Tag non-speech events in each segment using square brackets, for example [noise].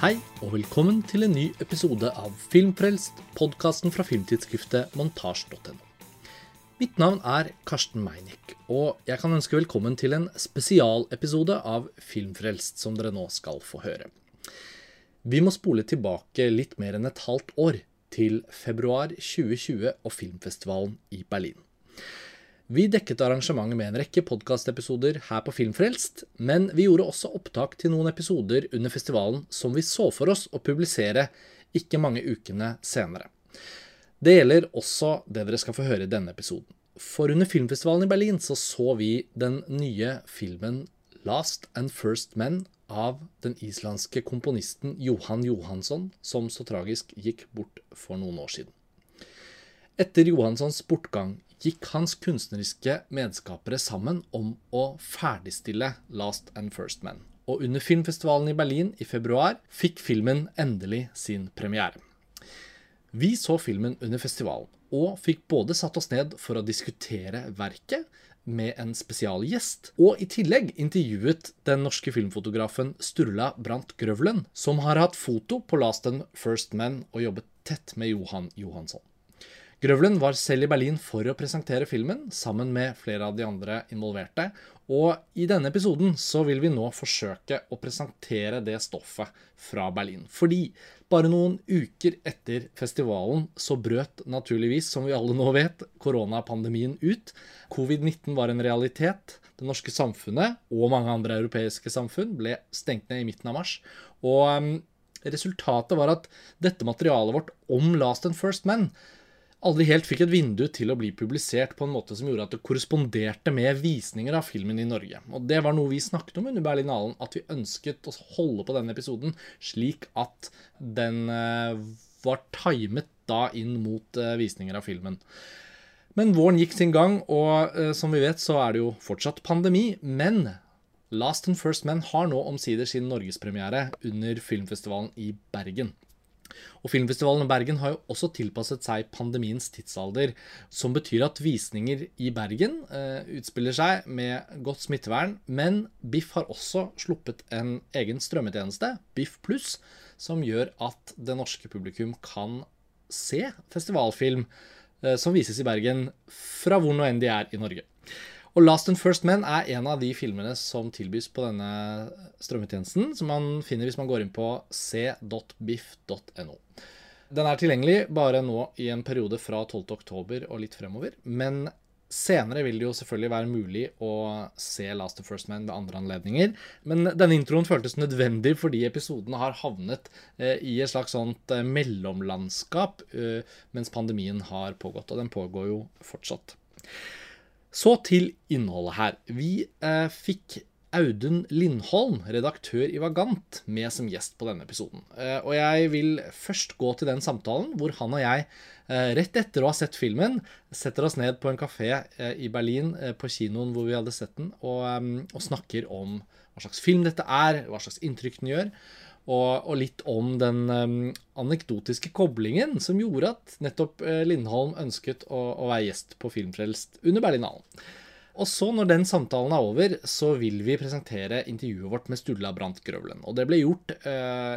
Hei, og velkommen til en ny episode av Filmfrelst, podkasten fra filmtidsskriftet montasj.no. Mitt navn er Karsten Meinick, og jeg kan ønske velkommen til en spesialepisode av Filmfrelst, som dere nå skal få høre. Vi må spole tilbake litt mer enn et halvt år, til februar 2020 og filmfestivalen i Berlin. Vi dekket arrangementet med en rekke podkastepisoder her på Filmfrelst, men vi gjorde også opptak til noen episoder under festivalen som vi så for oss å publisere ikke mange ukene senere. Det gjelder også det dere skal få høre i denne episoden. For under filmfestivalen i Berlin så, så vi den nye filmen Last and First Men av den islandske komponisten Johan Johansson, som så tragisk gikk bort for noen år siden. Etter Johanssons bortgang gikk hans kunstneriske medskapere sammen om å ferdigstille Last and First Men. Og under filmfestivalen i Berlin i februar fikk filmen endelig sin premiere. Vi så filmen under festivalen, og fikk både satt oss ned for å diskutere verket med en spesialgjest, og i tillegg intervjuet den norske filmfotografen Sturla Brandt Grøvlen, som har hatt foto på Last and First Men og jobbet tett med Johan Johansson. Grøvlen var selv i Berlin for å presentere filmen, sammen med flere av de andre involverte. Og i denne episoden så vil vi nå forsøke å presentere det stoffet fra Berlin. Fordi bare noen uker etter festivalen så brøt naturligvis, som vi alle nå vet, koronapandemien ut. Covid-19 var en realitet. Det norske samfunnet og mange andre europeiske samfunn ble stengt ned i midten av mars. Og um, resultatet var at dette materialet vårt om Last and First Men aldri helt fikk et vindu til å bli publisert på en måte som gjorde at det korresponderte med visninger av filmen i Norge. Og det var noe vi snakket om under Berlinalen, at vi ønsket å holde på denne episoden slik at den eh, var timet da inn mot eh, visninger av filmen. Men våren gikk sin gang, og eh, som vi vet så er det jo fortsatt pandemi. Men Last and First Men har nå omsider sin norgespremiere under filmfestivalen i Bergen. Og Filmfestivalen i Bergen har jo også tilpasset seg pandemiens tidsalder, som betyr at visninger i Bergen eh, utspiller seg med godt smittevern, men Biff har også sluppet en egen strømmetjeneste, Biff pluss, som gjør at det norske publikum kan se festivalfilm eh, som vises i Bergen fra hvor nå enn de er i Norge. Og Last and First Men er en av de filmene som tilbys på denne strømmetjenesten, som man finner hvis man går inn på c.biff.no. Den er tilgjengelig bare nå i en periode fra 12.10 og litt fremover. Men senere vil det jo selvfølgelig være mulig å se Last and First Man ved andre anledninger. Men denne introen føltes nødvendig fordi episodene har havnet eh, i et slags sånt eh, mellomlandskap eh, mens pandemien har pågått. Og den pågår jo fortsatt. Så til innholdet her. Vi eh, fikk Audun Lindholm, redaktør i Vagant, med som gjest på denne episoden. Eh, og jeg vil først gå til den samtalen hvor han og jeg, eh, rett etter å ha sett filmen, setter oss ned på en kafé eh, i Berlin, eh, på kinoen hvor vi hadde sett den, og, eh, og snakker om hva slags film dette er, hva slags inntrykk den gjør og, og litt om den um, anekdotiske koblingen som gjorde at nettopp uh, Lindholm ønsket å, å, være gjest på Filmfrelst under Berlinalen. Og så, når den samtalen er over, så vil vi presentere intervjuet vårt med Sturla Brandt Grøvlen. Og det ble gjort uh,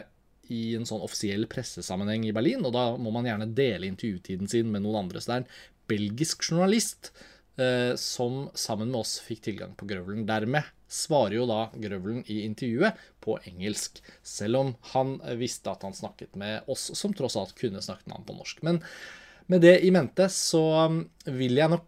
i en sånn offisiell pressesammenheng i Berlin, og da må man gjerne dele intervjutiden sin med noen andre. Så det er en belgisk journalist som sammen med oss fikk tilgang på Grøvlen. Dermed svarer jo da Grøvelen i intervjuet på engelsk, selv om han visste at han snakket med oss, som tross alt kunne snakket med han på norsk. Men med det i mente så um, vil jeg nok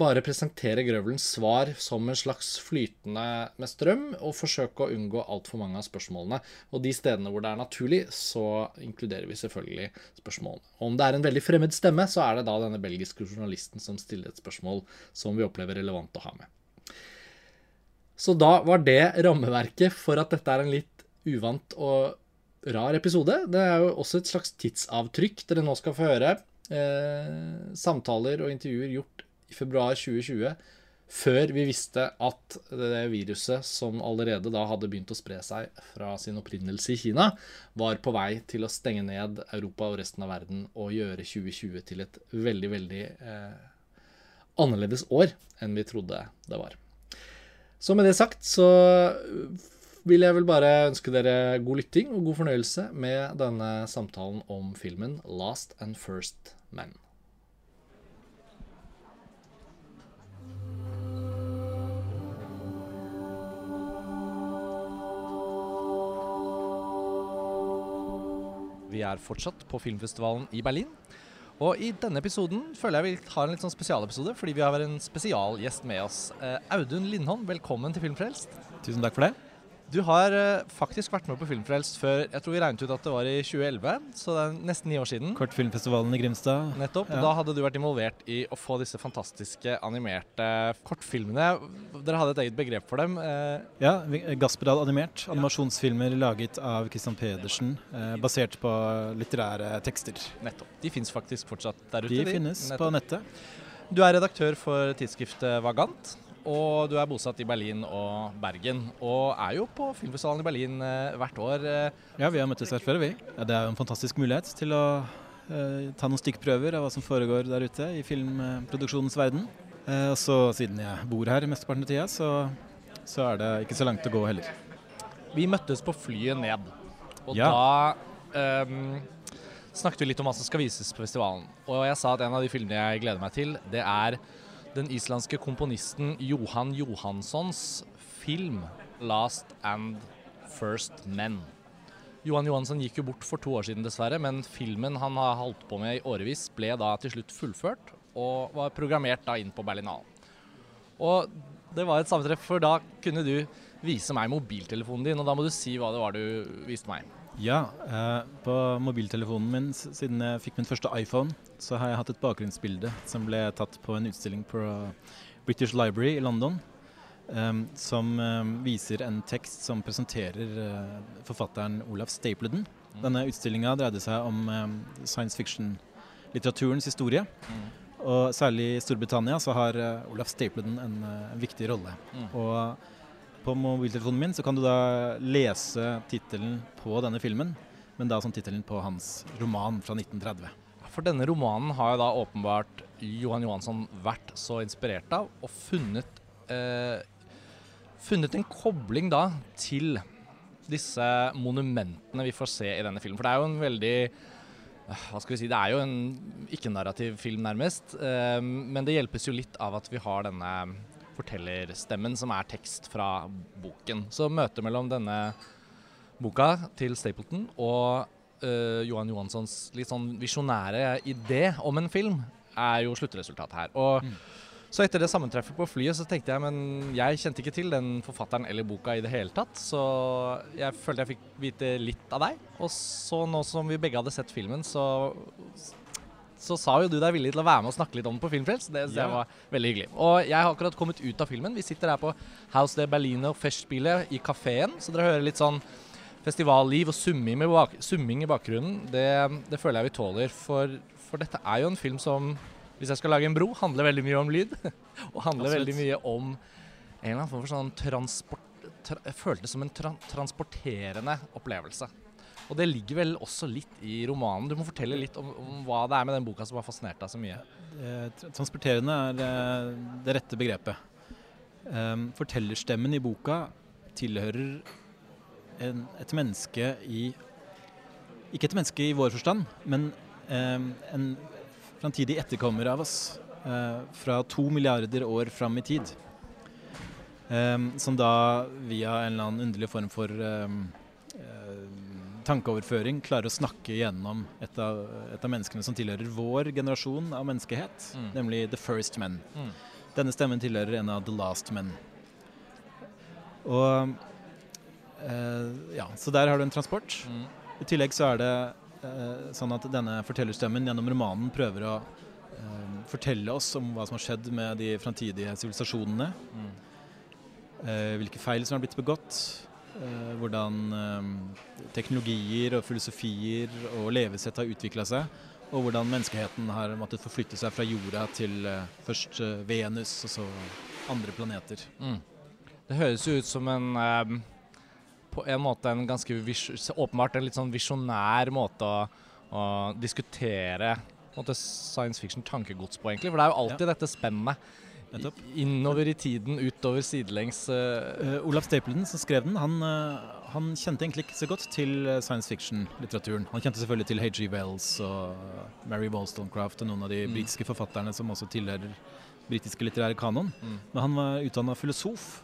bare presentere Grøvelens svar som en slags flytende med strøm, og forsøke å unngå altfor mange av spørsmålene. Og de stedene hvor det er naturlig, så inkluderer vi selvfølgelig spørsmålene. Og om det er en veldig fremmed stemme, så er det da denne belgiske journalisten som stiller et spørsmål som vi opplever relevant å ha med. Så da var det rammeverket for at dette er en litt uvant og rar episode. Det er jo også et slags tidsavtrykk dere nå skal få høre. Eh, samtaler og intervjuer gjort i februar 2020, før vi visste at det viruset som allerede da hadde begynt å spre seg fra sin opprinnelse i Kina, var på vei til å stenge ned Europa og resten av verden og gjøre 2020 til et veldig, veldig eh, annerledes år enn vi trodde det var. Så med det sagt så vil jeg vel bare ønske dere god lytting og god fornøyelse med denne samtalen om filmen Last and First Men. Vi er fortsatt på filmfestivalen i Berlin. Og i denne episoden føler jeg vi har en litt sånn spesialepisode, fordi vi har en spesialgjest med oss. Eh, Audun Lindholm, velkommen til Filmfrelst. Tusen takk for det. Du har uh, faktisk vært med på Filmfrelst før Jeg tror vi regnet ut at det var i 2011, så det er nesten ni år siden. Kortfilmfestivalen i Grimstad. Nettopp. Ja. Da hadde du vært involvert i å få disse fantastiske animerte kortfilmene. Dere hadde et eget begrep for dem. Uh, ja, Gasperdal animert. Animasjonsfilmer laget av Christian Pedersen, basert på litterære tekster. Nettopp. De fins faktisk fortsatt der ute? De, de finnes de. på nettet. Du er redaktør for tidsskriftet Vagant. Og du er bosatt i Berlin og Bergen, og er jo på filmfestivalen i Berlin eh, hvert år. Eh. Ja, vi har møttes her før, vi. Ja, det er jo en fantastisk mulighet til å eh, ta noen stykkprøver av hva som foregår der ute i filmproduksjonens verden. Eh, og så siden jeg bor her mesteparten av tida, så, så, er det ikke så langt å gå heller. Vi møttes på flyet ned, og ja. da um, snakket vi litt om hva som skal vises på festivalen. Og jeg sa at en av de filmene jeg gleder meg til, det er den islandske komponisten Johan Johanssons film 'Last and First Men'. Johan Johansson gikk jo bort for to år siden, dessverre, men filmen han har holdt på med i årevis, ble da til slutt fullført og var programmert da inn på Berlinalen. Og det var et sammentreff, for da kunne du vise meg mobiltelefonen din, og da må du si hva det var du viste meg. Ja, eh, på mobiltelefonen min, siden jeg fikk min første iPhone, så har jeg hatt et bakgrunnsbilde som ble tatt på en utstilling på British Library i London. Um, som um, viser en tekst som presenterer uh, forfatteren Olaf Stapledon. Mm. Denne utstillinga dreide seg om um, science fiction-litteraturens historie. Mm. Og særlig i Storbritannia så har uh, Olaf Stapledon en, en viktig rolle. Mm. Og på mobiltelefonen min så kan du da lese tittelen på denne filmen, men da som tittelen på hans roman fra 1930. For denne romanen har jo da åpenbart Johan Johansson vært så inspirert av, og funnet, eh, funnet en kobling da til disse monumentene vi får se i denne filmen. For det er jo en veldig hva skal vi si, Det er jo en ikke-narrativ film, nærmest. Eh, men det hjelpes jo litt av at vi har denne fortellerstemmen som er tekst fra boken. Så møtet mellom denne boka til Stapleton og uh, Johan Johanssons litt sånn visjonære idé om en film er jo sluttresultatet her. Og mm. Så etter det sammentreffet på flyet så tenkte jeg men jeg kjente ikke til den forfatteren eller boka i det hele tatt. Så jeg følte jeg fikk vite litt av deg. Og så nå som vi begge hadde sett filmen, så så sa jo du deg villig til å være med og snakke litt om det på Filmfrelst. Det ja. var veldig hyggelig. Og jeg har akkurat kommet ut av filmen. Vi sitter her på House de Berliner Festspillet i kafeen, så dere hører litt sånn festivalliv og summing, bak summing i bakgrunnen. Det, det, føler jeg vi tåler, for, for, dette er jo en film som, hvis jeg skal lage en bro, handler veldig mye om lyd. [laughs] og handler veldig mye om en eller annen form for sånn transport... Tra, det som en tra transporterende opplevelse. Og det ligger vel også litt i romanen. Du må fortelle litt om, om hva det er med den boka som har fascinert deg så mye. Eh, transporterende er eh, det rette begrepet. Um, fortellerstemmen i boka tilhører en, et menneske i Ikke et menneske i vår forstand, men um, en framtidig etterkommer av oss uh, fra to milliarder år fram i tid. Um, som da via en eller annen underlig form for um, tankeoverføring klarer å snakke gjennom et av, et av, menneskene som tilhører vår generasjon av menneskehet, mm. nemlig The First Men. Mm. Denne stemmen tilhører en av The Last Men. Og eh, Ja, så der har du en transport. Mm. I tillegg så er det eh, sånn at denne fortellerstemmen gjennom romanen prøver å eh, fortelle oss om hva som har skjedd med de framtidige sivilisasjonene. Mm. Eh, hvilke feil som har blitt begått hvordan eh, teknologier og filosofier og levesett har utvikla seg. Og hvordan menneskeheten har måttet forflytte seg fra jorda til eh, først Venus og så andre planeter. Mm. Det høres jo ut som en på en måte en ganske åpenbart en litt sånn visjonær måte å, å diskutere måte, science fiction tankegods på, egentlig. For det er jo alltid ja. dette spennet Nettopp. Innover i tiden, utover sidelengs. Uh, Eh, Olaf Stapleton, som skrev den, han, uh, han kjente egentlig ikke så godt til eh, science fiction-litteraturen. Han kjente selvfølgelig til H.G. Wells og Mary Wollstonecraft og noen av de Mm. britiske forfatterne som også tilhører britiske litterære kanon. Mm. Men han var utdanna filosof.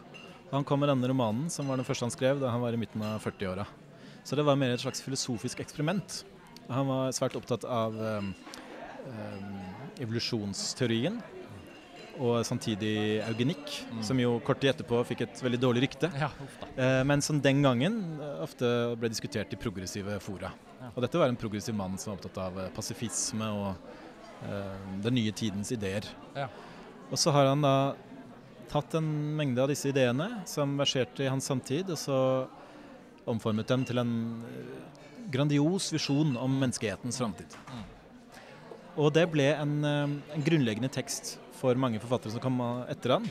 Han kom med denne romanen, som var den første han skrev da han var i midten av 40-åra. Så det var mer et slags filosofisk eksperiment. Han var svært opptatt av um, um, evolusjonsteorien. Og samtidig eugenikk, Mm. som jo kort tid etterpå fikk et veldig dårlig rykte. Ja. Eh, men som den gangen eh, ofte ble diskutert i progressive fora. Ja. Og dette var en progressiv mann som var opptatt av eh, pasifisme og eh, den nye tidens ideer. Ja. Og så har han da tatt en mengde av disse ideene som verserte i hans samtid, og så omformet dem til en eh, grandios visjon om menneskehetens framtid. Mm. Og det ble en, en grunnleggende tekst for mange forfattere som kom etter han.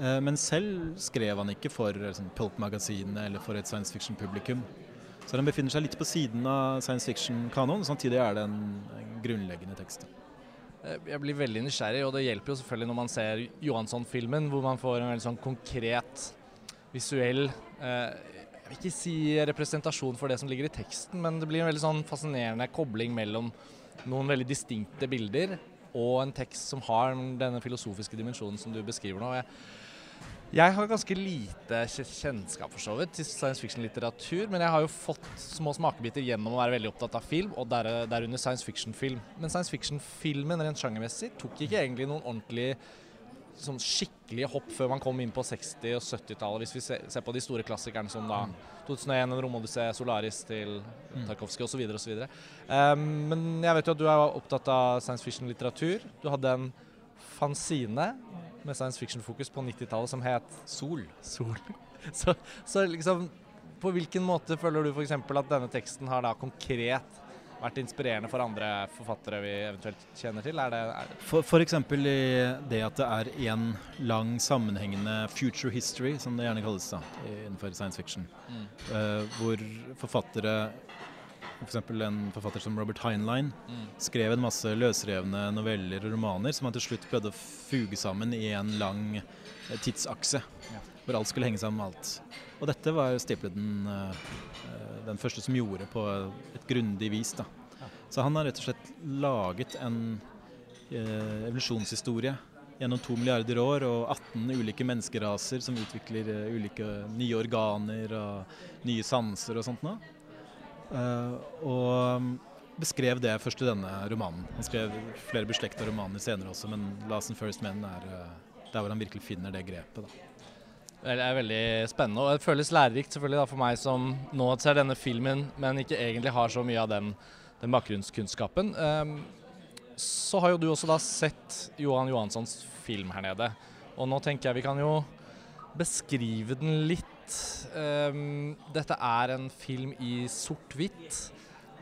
Eh, Men selv skrev han ikke for sånn, Pulp-magasinet eller for et science fiction-publikum. Så den befinner seg litt på siden av science fiction-kanoen, samtidig er det en, en grunnleggende tekst. Eh, Jeg blir veldig nysgjerrig, og det hjelper jo selvfølgelig når man ser Johansson-filmen, hvor man får en veldig sånn konkret, visuell eh, Jeg vil ikke si representasjon for det som ligger i teksten, men det blir en veldig sånn fascinerende kobling mellom noen veldig distinkte bilder og en tekst som har denne filosofiske dimensjonen som du beskriver nå. Jeg, jeg har ganske lite kjennskap for så vidt til science fiction-litteratur, men jeg har jo fått små smakebiter gjennom å være veldig opptatt av film, og der, derunder science fiction-film. Men science fiction-filmen rent sjangermessig tok ikke egentlig noen ordentlig sånn skikkelige hopp før man kom inn på 60- og 70-tallet, hvis vi ser, på de store klassikerne som da 2001, En romodyssé, Solaris til Mm. Tarkovskij osv. osv. Um, men jeg vet jo at du er opptatt av science fiction-litteratur. Du hadde en fanzine med science fiction-fokus på 90-tallet som het Sol. Sol. [laughs] Så, så liksom På hvilken måte føler du f.eks. at denne teksten har da konkret vært inspirerende for andre forfattere vi eventuelt kjenner til? Er det, er For, for eksempel i det at det er en lang sammenhengende future history, som det gjerne kalles da, innenfor science fiction. Mm. Uh, hvor forfattere, f.eks. For en forfatter som Robert Heinlein, Mm. skrev en masse løsrevne noveller og romaner som han til slutt prøvde å fuge sammen i en lang eh, tidsakse. Ja. Hvor alt skulle henge sammen med alt. Og dette var Stapleton eh, eh, den første som gjorde på et grundig vis. Da. Så han har rett og slett laget en eh, evolusjonshistorie gjennom to milliarder år og 18 ulike menneskeraser som utvikler eh, ulike nye organer og nye sanser og sånt noe. Uh, og um, beskrev det først i denne romanen. Han skrev flere beslekta romaner senere også, men 'Last and First Men' er uh, der hvor han virkelig finner det grepet. Da. Det er veldig spennende, og det føles lærerikt selvfølgelig da for meg som nå ser denne filmen, men ikke egentlig har så mye av den, den bakgrunnskunnskapen. Ehm, så har jo du også da sett Johan Johanssons film her nede, og nå tenker jeg vi kan jo beskrive den litt. Ehm, dette er en film i sort-hvitt,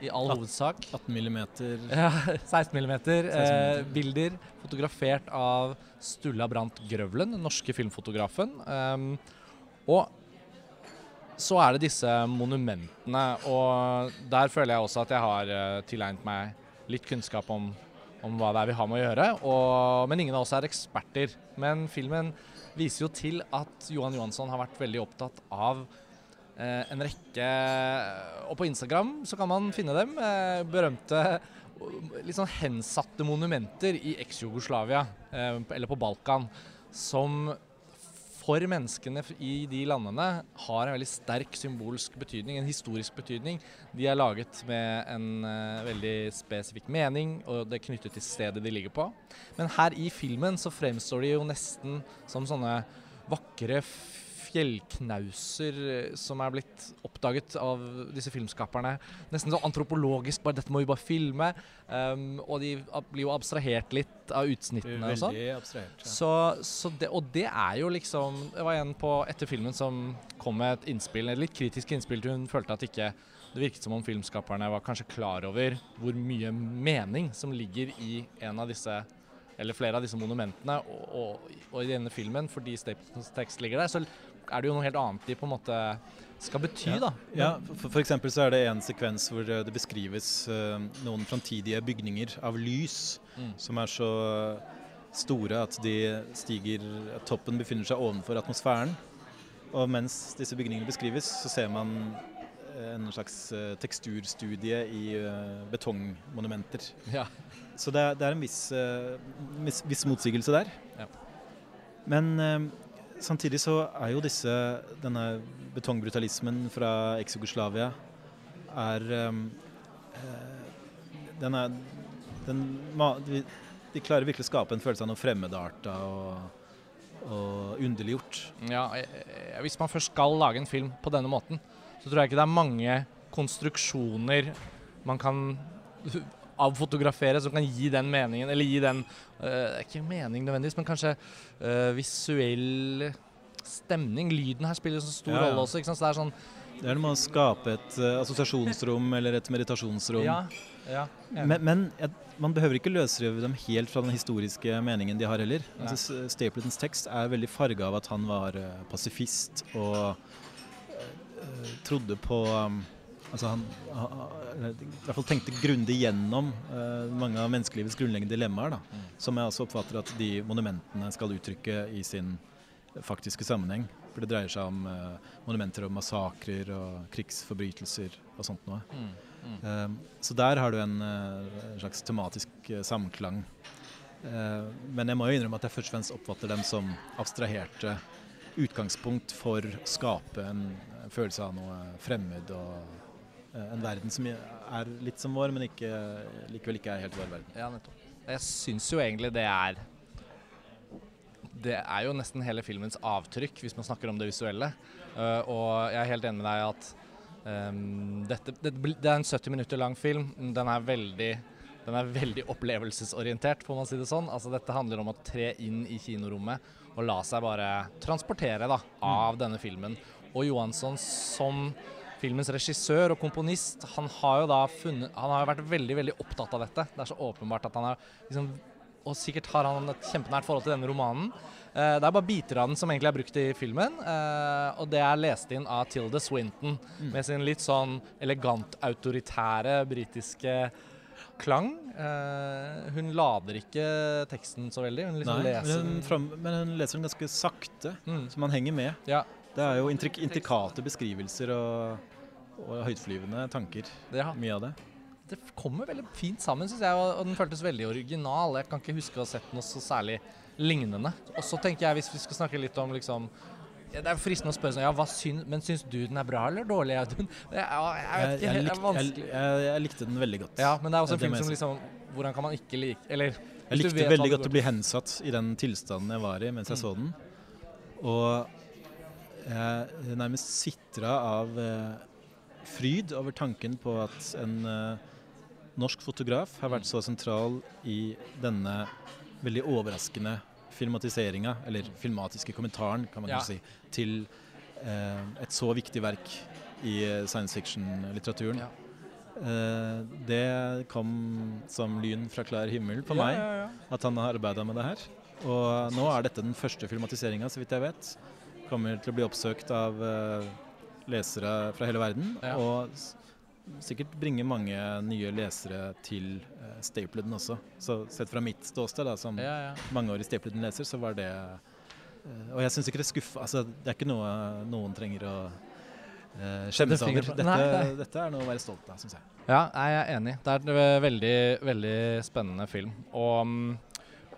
i all hovedsak. 18 millimeter Ja, [laughs] 16 millimeter. 16 Eh, mm. bilder fotografert av Stulla Brandt Grøvlen, den norske filmfotografen. Um, og så er det disse monumentene, og der føler jeg også at jeg har uh, tilegnet meg litt kunnskap om, om hva det er vi har med å gjøre. Og, men ingen av oss er eksperter. Men filmen viser jo til at Johan Johansson har vært veldig opptatt av eh, en rekke Og på Instagram så kan man finne dem. Eh, berømte litt sånn hensatte monumenter i eks-Jugoslavia, eh, eller på Balkan, som for menneskene i de landene har en veldig sterk symbolsk betydning, en historisk betydning. De er laget med en eh, veldig spesifikk mening, og det er knyttet til stedet de ligger på. Men her i filmen så fremstår de jo nesten som sånne vakre fjellknauser eh, som er blitt oppdaget av disse filmskaperne. Nesten så antropologisk, bare dette må vi bare filme. Um, og de blir jo abstrahert litt av utsnittene og sånn. Abstrahert. Ja. Så, så det, og det er jo liksom Det var en på etter filmen som kom med et innspill, et litt kritisk innspill til hun følte at ikke det virket som om filmskaperne var kanskje klar over hvor mye mening som ligger i en av disse eller flere av disse monumentene, og, og, og i denne filmen, fordi Stapletons tekst ligger der, så er det jo noe helt annet de på en måte skal bety, da. Ja, for, for eksempel så er det en sekvens hvor eh, det beskrives uh, noen framtidige bygninger av lys Mm. som er så store at de stiger at Toppen befinner seg ovenfor atmosfæren. Og mens disse bygningene beskrives, så ser man eh, en slags uh, teksturstudie i uh, betongmonumenter. Ja. Så det er, det er en viss, uh, viss, viss motsigelse der. Ja. Men samtidig så er jo disse denne betongbrutalismen fra eks-Jugoslavia er eh, eh, Den er den, de, klarer virkelig å skape en følelse av noe fremmedarta og, og underliggjort. Ja, hvis man først skal lage en film på denne måten, så tror jeg ikke det er mange konstruksjoner man kan avfotografere som kan gi den meningen, eller gi den uh, Ikke mening nødvendigvis, men kanskje uh, visuell stemning. Lyden her spiller så stor Ja, ja. rolle også. ikke sant? Så det er sånn Det er noe med å skape et uh, assosiasjonsrom eller et meditasjonsrom. Ja. ja. Men, men jeg, man behøver ikke løsrive dem helt fra den historiske meningen de har heller. Altså, Stapletons tekst er veldig farga av at han var uh, pasifist og uh, trodde på um, Altså han, ha- ha- i hvert fall tenkte grundig gjennom eh, mange av menneskelivets grunnleggende dilemmaer. Da, Mm. Som jeg også oppfatter at de monumentene skal uttrykke i sin faktiske sammenheng. For det dreier seg om eh, monumenter og massakrer og krigsforbrytelser og sånt noe. Mm. Mm. Um, så der har du en, eh, slags tematisk eh, samklang. Eh, men jeg må jo innrømme at jeg først og fremst oppfatter dem som abstraherte utgangspunkt for å skape en, følelse av noe fremmed og eh, en verden som er litt som vår, men ikke, likevel ikke er helt vår verden. Ja, nettopp. Jeg syns jo egentlig det er Det er jo nesten hele filmens avtrykk, hvis man snakker om det visuelle. Uh, og jeg er helt enig med deg at um, dette, det, det er en 70 minutter lang film. Den er veldig den er veldig opplevelsesorientert, får man si det sånn. Altså Dette handler om å tre inn i kinorommet og la seg bare transportere da, av denne filmen. Og Johansson som filmens regissør og komponist, han har jo da funnet Han har vært veldig veldig opptatt av dette. Det er så åpenbart at han har liksom Og sikkert har han et kjempenært forhold til denne romanen. Eh, det er bare biter av den som egentlig er brukt i filmen, eh, og det er lest inn av Tilda Swinton med sin litt sånn elegant autoritære britiske klang. Eh, hun lader ikke teksten så veldig. Hun liksom Nei, leser men, hun fram, men hun leser den ganske sakte, Mm. så man henger med. Ja, Det er jo intrik intrikate beskrivelser og, og høytflyvende tanker. Ja. Mye av det. det kommer veldig fint sammen, syns jeg, og den føltes veldig original. Jeg kan ikke huske å ha sett noe så særlig lignende. Og så tenker jeg, hvis vi skal snakke litt om liksom Det er fristende å spørre sånn, ja, hva syns, men syns du den er bra eller dårlig, Audun? [laughs] Jeg Jeg, jeg, jeg, likte den veldig godt. Ja, men det er også en film som liksom Hvordan kan man ikke like Eller Jeg likte veldig godt å bli hensatt i den tilstanden jeg var i mens jeg Mm. så den. Og jeg nærmest sitra av eh, fryd over tanken på at en eh, norsk fotograf har vært så sentral i denne veldig overraskende filmatiseringa, eller filmatiske kommentaren, kan man Ja. si, til eh, et så viktig verk i eh, science fiction-litteraturen. Ja. Eh, det kom som lyn fra klar himmel på Ja, meg at han har arbeida med det her. Og nå er dette den første filmatiseringa, så vidt jeg vet. Kommer til å bli oppsøkt av eh, lesere fra hele verden. Ja. Og sikkert bringe mange nye lesere til uh, Stapleden også. Så sett fra mitt ståsted, da, som Ja, ja. mangeårig Stapleden-leser, så var det eh, Og jeg syns ikke det er skuffa Altså, det er ikke noe noen trenger å uh, skjemme seg over. Dette, Nei, nei. [laughs] dette er noe å være stolt av, syns jeg. Ja, jeg er enig. Det er en veldig, veldig spennende film. Og, mm,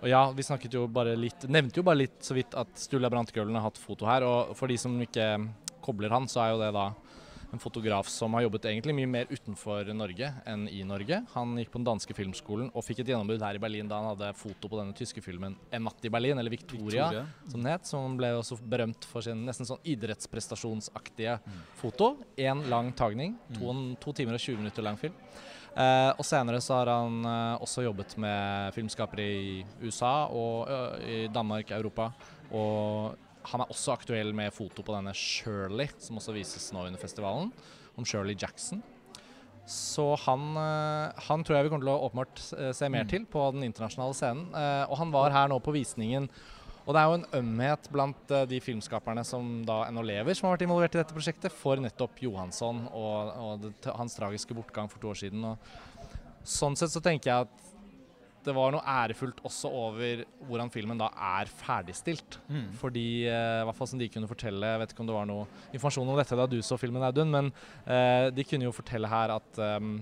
og ja, vi snakket jo bare litt Nevnte jo bare litt så vidt at Sturla Brantgølen har hatt foto her. Og for de som ikke kobler han, så er jo det da en fotograf som har jobbet egentlig mye mer utenfor Norge enn i Norge. Han gikk på den danske filmskolen og fikk et gjennombrudd her i Berlin da han hadde foto på denne tyske filmen 'En natt i Berlin', eller Victoria, Victoria. som den het. Som ble også berømt for sin nesten sånn idrettsprestasjonsaktige foto. Én lang tagning. To, to timer og 20 minutter lang film. Eh, og senere så har han eh, også jobbet med filmskapere i USA og ø, i Danmark, Europa. Og han er også aktuell med foto på denne Shirley, som også vises nå under festivalen, om Shirley Jackson. Så han, eh, han tror jeg vi kommer til å åpenbart eh, se mer Mm. til på den internasjonale scenen. Eh, og han var her nå på visningen. Og det er jo en ømhet blant de filmskaperne som da ennå lever, som har vært involvert i dette prosjektet, for nettopp Johansson og, og det, hans tragiske bortgang for to år siden. Og sånn sett så tenker jeg at det var noe ærefullt også over hvordan filmen da er ferdigstilt. Mm. Fordi, eh, i hvert fall som de kunne fortelle, jeg vet ikke om det var noe informasjon om dette da du så filmen, Audun, men eh, de kunne jo fortelle her at um,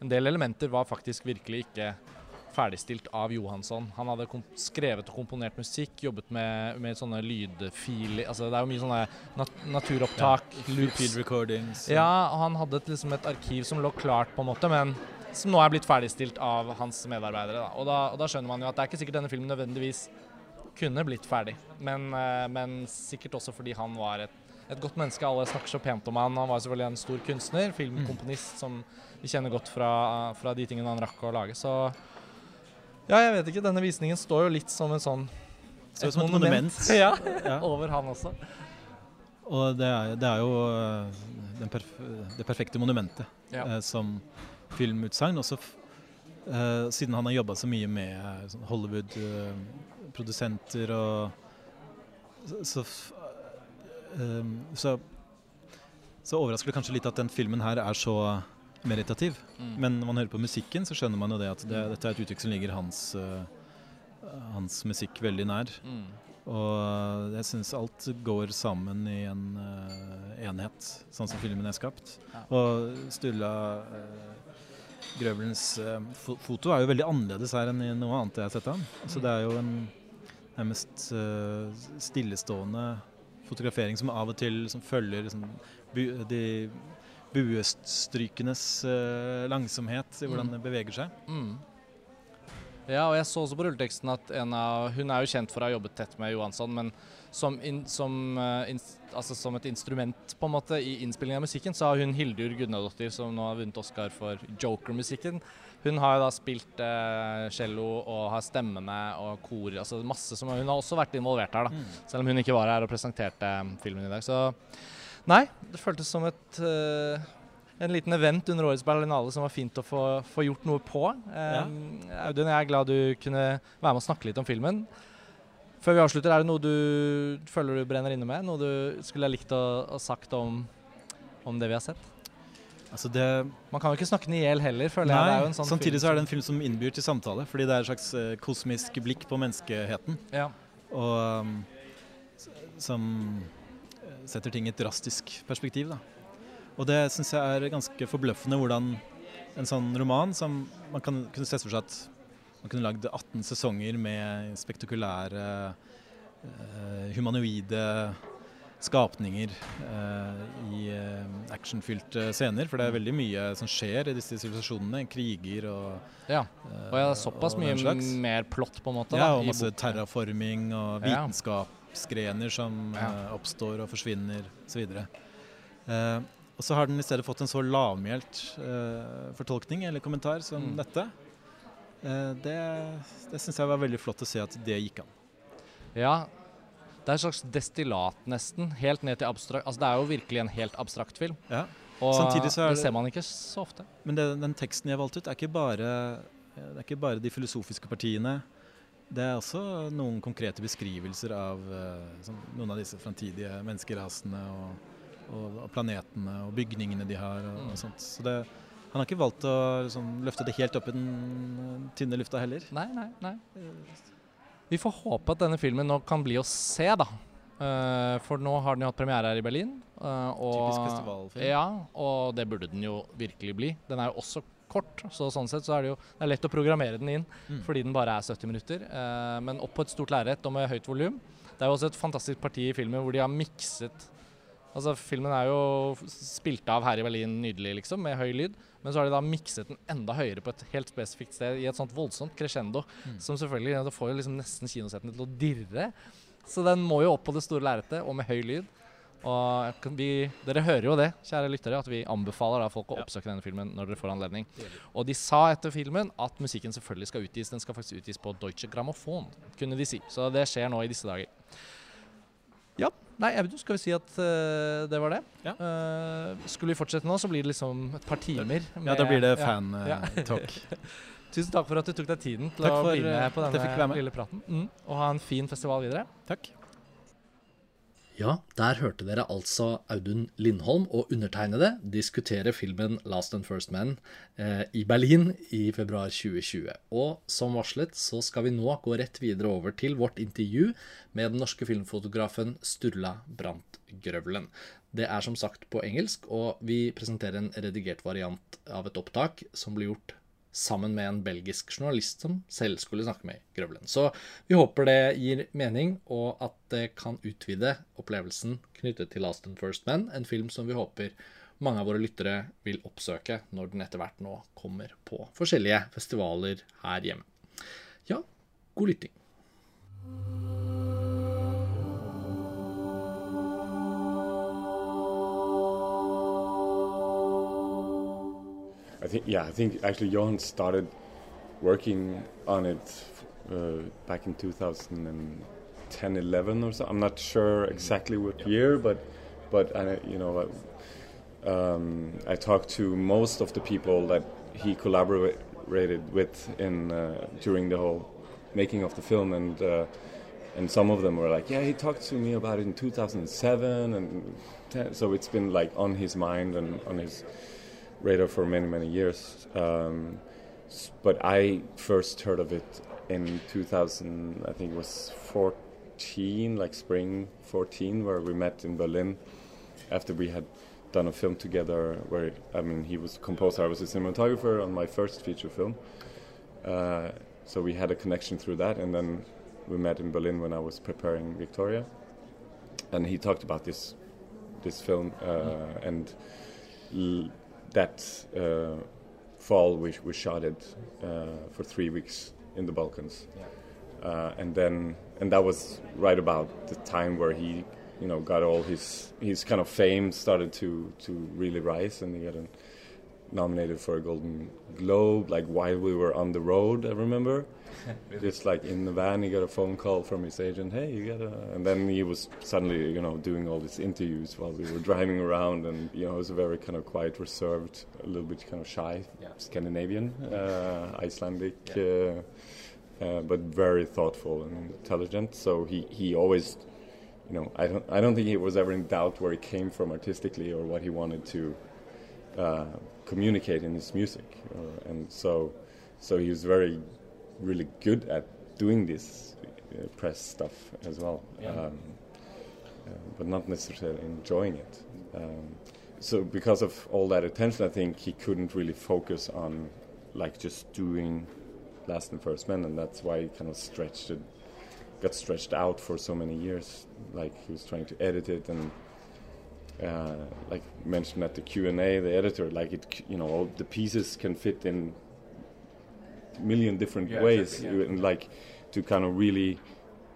en del elementer var faktisk virkelig ikke ferdigstilt av Johansson. Han hadde skrevet og komponert musikk, jobbet med, med sånne lydfiler altså Det er jo mye sånne nat naturopptak, loops. Field recordings. Ja, han hadde et, liksom et arkiv som lå klart, på en måte, men som nå er blitt ferdigstilt av hans medarbeidere. Da. Og, da, og da skjønner man jo at det er ikke sikkert denne filmen nødvendigvis kunne blitt ferdig, men, eh, men sikkert også fordi han var et, et godt menneske. Alle snakker så pent om han. Han var selvfølgelig en stor kunstner, filmkomponist, som vi kjenner godt fra, fra de tingene han rakk å lage. Så ja, jeg vet ikke. Denne visningen står jo litt som en sånn som et monument. [laughs] ja, Ja. over han også. Og det er, det er jo perf det perfekte monumentet Ja. eh, som filmutsagn. Også f eh, siden han har jobba så mye med eh, sånn Hollywood-produsenter og så, eh, så så overrasker det kanskje litt at den filmen her er så meditativ. Mm. Men når man hører på musikken, så skjønner man jo det at det, dette er et uttrykk som ligger hans, uh, hans musikk veldig nær. Mm. Og jeg syns alt går sammen i en uh, enhet, sånn som filmen er skapt. Ja. Og Sturla øh, Grøvelens øh, foto er jo veldig annerledes her enn i noe annet jeg har sett av ham. Så det er jo en nærmest øh, stillestående fotografering som av og til som følger liksom, bu de buestrykenes øh, langsomhet i hvordan Mm. det beveger seg. Mm. Ja, og jeg så også på rulleteksten at en av Hun er jo kjent for å ha jobbet tett med Johansson, men som, in, som, eh, ins, altså som et instrument på en måte i innspillingen av musikken, så har hun Hildur Gunnadottir, som nå har vunnet Oscar for Joker-musikken. Hun har da spilt eh, cello og har stemmene og kor, altså masse som Hun har også vært involvert her, da. Mm. Selv om hun ikke var her og presenterte eh, filmen i dag. Så nei, det føltes som et eh, en liten event under årets Berlinale som var fint å få, få gjort noe på. Eh, Audun, jeg er glad du kunne være med og snakke litt om filmen. Før vi avslutter, er det noe du føler du brenner inne med? Noe du skulle ha likt å, å sagt om, om det vi har sett? Altså det Man kan jo ikke snakke den i hjel heller, føler jeg. Det er jo en sånn samtidig film så er det en film som innbyr til samtale, fordi det er et slags eh, kosmisk blikk på menneskeheten. Ja. Og um, som eh, setter ting i et drastisk perspektiv. Da. Og det syns jeg er ganske forbløffende hvordan en sånn roman som man kan kunne sett for seg at man kunne lagd 18 sesonger med spektakulære, eh, humanoide skapninger eh, i eh, actionfylte scener. For det er veldig mye som skjer i disse sivilisasjonene. Kriger og ja. Og ja, det er såpass mye mer plott, på en måte. Ja, og masse terraforming og vitenskapsgrener som Ja. oppstår og forsvinner osv. Uh, og så har den i stedet fått en så lavmælt uh, fortolkning eller kommentar som Mm. dette. Eh, det det syns jeg var veldig flott å se at det gikk an. Ja, det er et slags destillat, nesten. Helt ned til abstrakt Altså, det er jo virkelig en helt abstrakt film. Ja. Og Samtidig så er det det- ser man ikke så ofte. Men det, den teksten jeg valgte ut, er ikke bare, det er ikke bare de filosofiske partiene. Det er også noen konkrete beskrivelser av eh, sånn, noen av disse framtidige menneskerasene og, og, og planetene og bygningene de har og, Mm. og sånt. Så det, han har ikke valgt å liksom, løfte det helt opp i den eh, tynne lufta heller. Nei, nei, nei. Vi får håpe at denne filmen nå kan bli å se, da. Uh, for nå har den jo hatt premiere her i Berlin. Uh, og, Typisk festivalfilm. Ja, og det burde den jo virkelig bli. Den er jo også kort, så sånn sett så er det jo det er lett å programmere den inn Mm. fordi den bare er 70 minutter. Uh, men opp på et stort lerret og med høyt volum. Det er jo også et fantastisk parti i filmen hvor de har mikset Altså Filmen er jo spilt av her i Berlin nydelig, liksom, med høy lyd. Men så har de da mikset den enda høyere på et helt spesifikt sted i et sånt voldsomt crescendo. Mm. Som selvfølgelig ja, Det får jo liksom nesten kinosettene til å dirre. Så den må jo opp på det store lerretet, og med høy lyd. Og vi, dere hører jo det, kjære lyttere, at vi anbefaler folk å oppsøke denne filmen når dere får anledning. Og de sa etter filmen at musikken selvfølgelig skal utgis. Den skal faktisk utgis på Deutsche Grammophon, kunne de si. Så det skjer nå i disse dager. Ja. Nei, Audun, skal vi si at uh, det var det? Ja. Uh, skulle vi fortsette nå, så blir det liksom et par timer. Ja, da blir det ja. Ja. fan-talk. [laughs] Tusen takk for at du tok deg tiden til Takk å bli eh, med på denne med. lille praten. Mm. Og ha en fin festival videre. Takk. Ja, der hørte dere altså Audun Lindholm og undertegnede diskutere filmen Last and First Man eh, i Berlin i februar 2020. Og som varslet så skal vi nå gå rett videre over til vårt intervju med den norske filmfotografen Sturla Brandt Grøvlen. Det er som sagt på engelsk, og vi presenterer en redigert variant av et opptak som ble gjort sammen med en belgisk journalist som selv skulle snakke med Grøvlen. Så vi håper det gir mening, og at det kan utvide opplevelsen knyttet til Last and First Men, en film som vi håper mange av våre lyttere vil oppsøke når den etter hvert nå kommer på forskjellige festivaler her hjemme. Ja, god lytting. I think yeah, I think actually Johan started working on it uh, back in 2010, 11 or so. I'm not sure exactly what year, but but I, you know, um, I talked to most of the people that he collaborated with in uh, during the whole making of the film, and uh, and some of them were like, yeah, he talked to me about it in 2007, and 10, so it's been like on his mind and on his radar for many many years. Um, but I first heard of it in 2000. I think it was 14, like spring 14, where we met in Berlin after we had done a film together. Where I mean, he was a composer, I was a cinematographer on my first feature film. Uh, so we had a connection through that, and then we met in Berlin when I was preparing Victoria, and he talked about this this film uh, and that uh, fall, we, we shot it uh, for three weeks in the Balkans. Yeah. Uh, and then, and that was right about the time where he, you know, got all his his kind of fame started to to really rise, and he got a, nominated for a Golden Globe. Like while we were on the road, I remember. [laughs] Just like in the van, he got a phone call from his agent. Hey, you got a. And then he was suddenly, you know, doing all these interviews while we were [laughs] driving around, and you know, it was a very kind of quiet, reserved, a little bit kind of shy, yeah. Scandinavian, uh, Icelandic. Yeah. Uh, uh, but very thoughtful and intelligent. So he, he always, you know, I don't I don't think he was ever in doubt where he came from artistically or what he wanted to uh, communicate in his music, uh, and so so he was very really good at doing this uh, press stuff as well, yeah. um, uh, but not necessarily enjoying it. Um, so because of all that attention, I think he couldn't really focus on like just doing Last and First Men, and that's why he kind of stretched it, got stretched out for so many years. Like he was trying to edit it and. Uh, like mentioned at the Q and A, the editor, like it, you know, all the pieces can fit in million different yeah, ways, exactly, yeah. and like to kind of really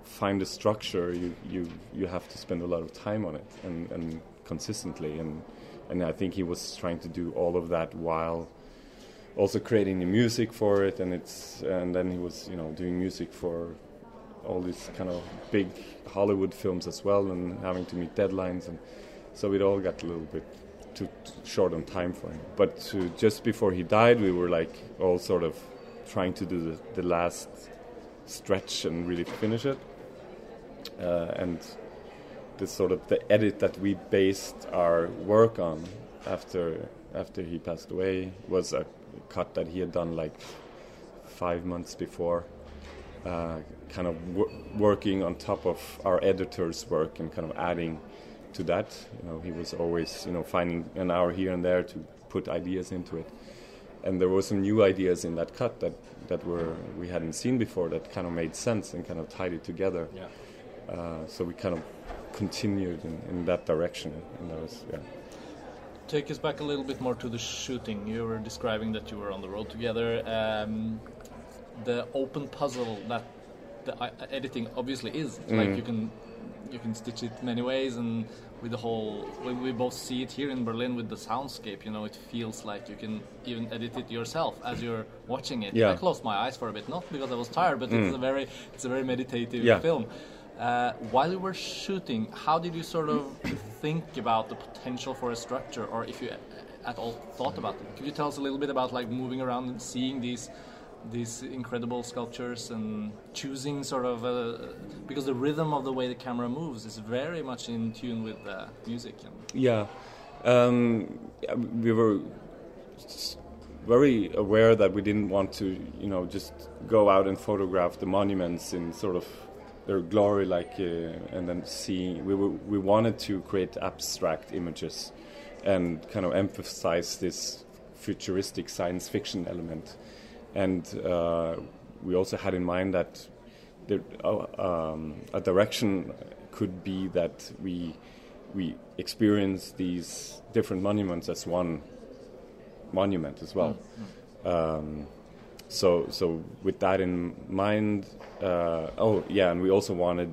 find a structure, you you you have to spend a lot of time on it and and consistently, and and I think he was trying to do all of that while also creating the music for it, and it's and then he was you know doing music for all these kind of big Hollywood films as well, and having to meet deadlines, and so it all got a little bit too, too short on time for him. But just before he died, we were like all sort of trying to do the, the last stretch and really finish it. Uh, and the sort of the edit that we based our work on after after he passed away was a cut that he had done like five months before, uh, kind of working on top of our editor's work and kind of adding to that. You know, he was always you know finding an hour here and there to put ideas into it and there were some new ideas in that cut that that were we hadn't seen before that kind of made sense and kind of tied it together. Yeah. Uh, so we kind of continued in, in that direction, and that was yeah. Take us back a little bit more to the shooting. You were describing that you were on the road together. Um, the open puzzle that the uh, editing obviously is mm. like you can you can stitch it many ways and with the whole we both see it here in Berlin with the soundscape you know it feels like you can even edit it yourself as you're watching it yeah. I closed my eyes for a bit not because I was tired but mm. it's a very it's a very meditative yeah. film uh, while you were shooting how did you sort of think about the potential for a structure or if you at all thought about it could you tell us a little bit about like moving around and seeing these these incredible sculptures and choosing sort of uh, because the rhythm of the way the camera moves is very much in tune with the music. Yeah, um, we were very aware that we didn't want to, you know, just go out and photograph the monuments in sort of their glory, like, uh, and then see. We were, we wanted to create abstract images and kind of emphasize this futuristic science fiction element, and uh, we also had in mind that the, uh, um, a direction could be that we we experience these different monuments as one monument as well. Um, so so with that in mind, uh, oh yeah, and we also wanted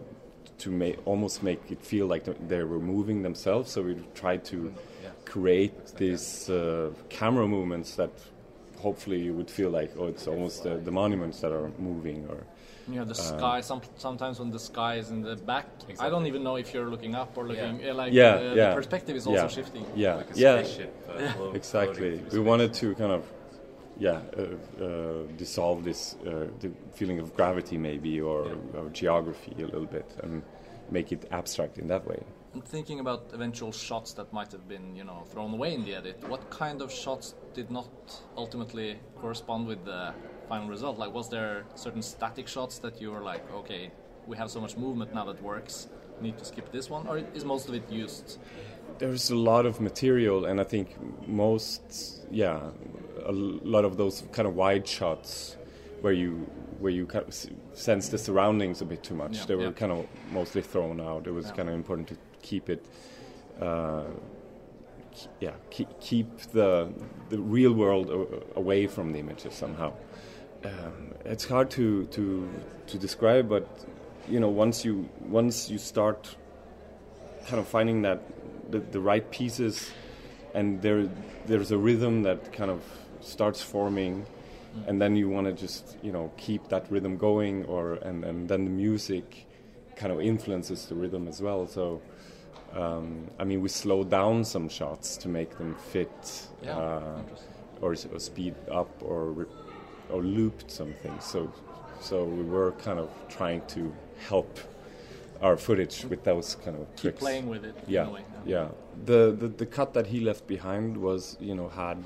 to make almost make it feel like they were moving themselves. So we tried to create these uh, camera movements that hopefully you would feel like oh it's almost the, the monuments that are moving or you know the sky. Some, sometimes when the sky is in the back, I don't even know if you're looking up or looking. uh, like Yeah, uh, yeah. the perspective is also Yeah. shifting. yeah Like a yeah spaceship. uh, float- exactly we through wanted to kind of yeah uh, uh, dissolve this uh, the feeling of gravity maybe or, or geography a little bit and make it abstract in that way And thinking about eventual shots that might have been, you know, thrown away in the edit, what kind of shots did not ultimately correspond with the final result? Like, was there certain static shots that you were like, okay, we have so much movement now that works, need to skip this one, or is most of it used? there's a lot of material and i think most yeah a lot of those kind of wide shots where you where you kind of sense the surroundings a bit too much Yeah, they were yeah. kind of mostly thrown out it was Yeah. kind of important to keep it uh, yeah keep, keep the the real world away from the images somehow. Um, it's hard to to to describe but you know once you once you start kind of finding that the, the right pieces and there there's a rhythm that kind of starts forming and then you want to just you know keep that rhythm going or and, and then the music kind of influences the rhythm as well. So um, I mean we slowed down some shots to make them fit Yeah, uh, or, or speed up or re- or looped something so so we were kind of trying to help our footage with those kind of Keep tricks. playing with it yeah in a way. yeah. The, the the cut that he left behind was you know had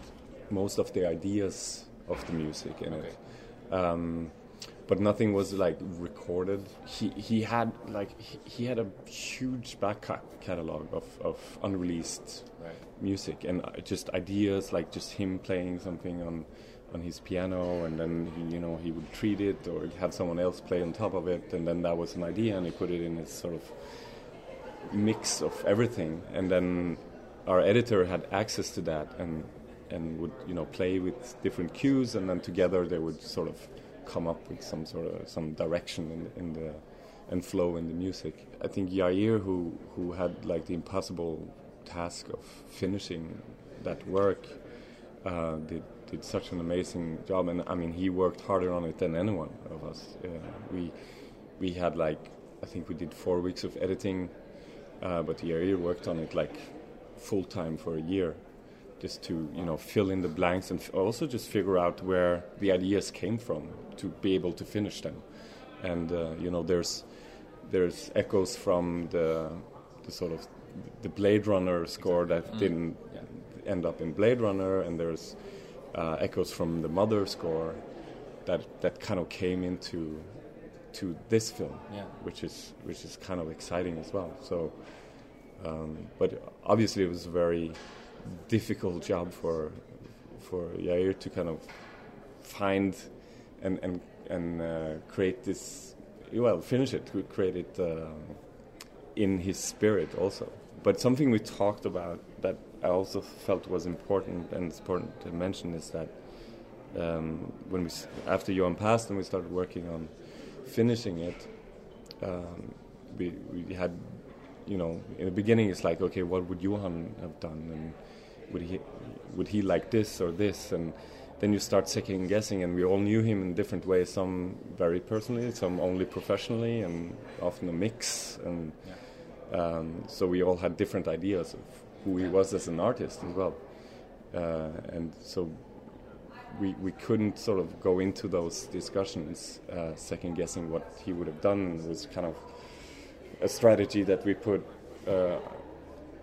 most of the ideas of the music in it. Um, but nothing was like recorded he he had like he, he had a huge back catalog of, of unreleased Right. music and uh, just ideas like just him playing something on on his piano and then he, you know he would treat it or have someone else play on top of it and then that was an idea and he put it in his sort of mix of everything and then our editor had access to that and and would you know play with different cues and then together they would sort of come up with some sort of some direction in, in the and flow in the music. I think Yair who who had like the impossible task of finishing that work uh, did did such an amazing job and I mean he worked harder on it than anyone of us. Uh, we we had like I think we did four weeks of editing uh, but Yair worked on it like full time for a year, just to you know fill in the blanks and also just figure out where the ideas came from to be able to finish them. And uh, you know there's there's echoes from the the sort of the Blade Runner score that didn't end up in Blade Runner, and there's uh, echoes from the Mother score that that kind of came into to this film, Yeah. which is which is kind of exciting as well. So, um, but obviously it was very difficult job for for Yair to kind of find and and and uh, create this. Well, finish it, create it um, in his spirit also. But something we talked about that I also felt was important and it's important to mention is that um, when we after Johan passed and we started working on finishing it, um, we we had you know in the beginning it's like okay what would Johan have done and would he would he like this or this and then you start second guessing and we all knew him in different ways some very personally some only professionally and often a mix and um, so we all had different ideas of who he was as an artist as well uh, and so we, we couldn't sort of go into those discussions uh, second guessing what he would have done. It was kind of a strategy that we put. Uh,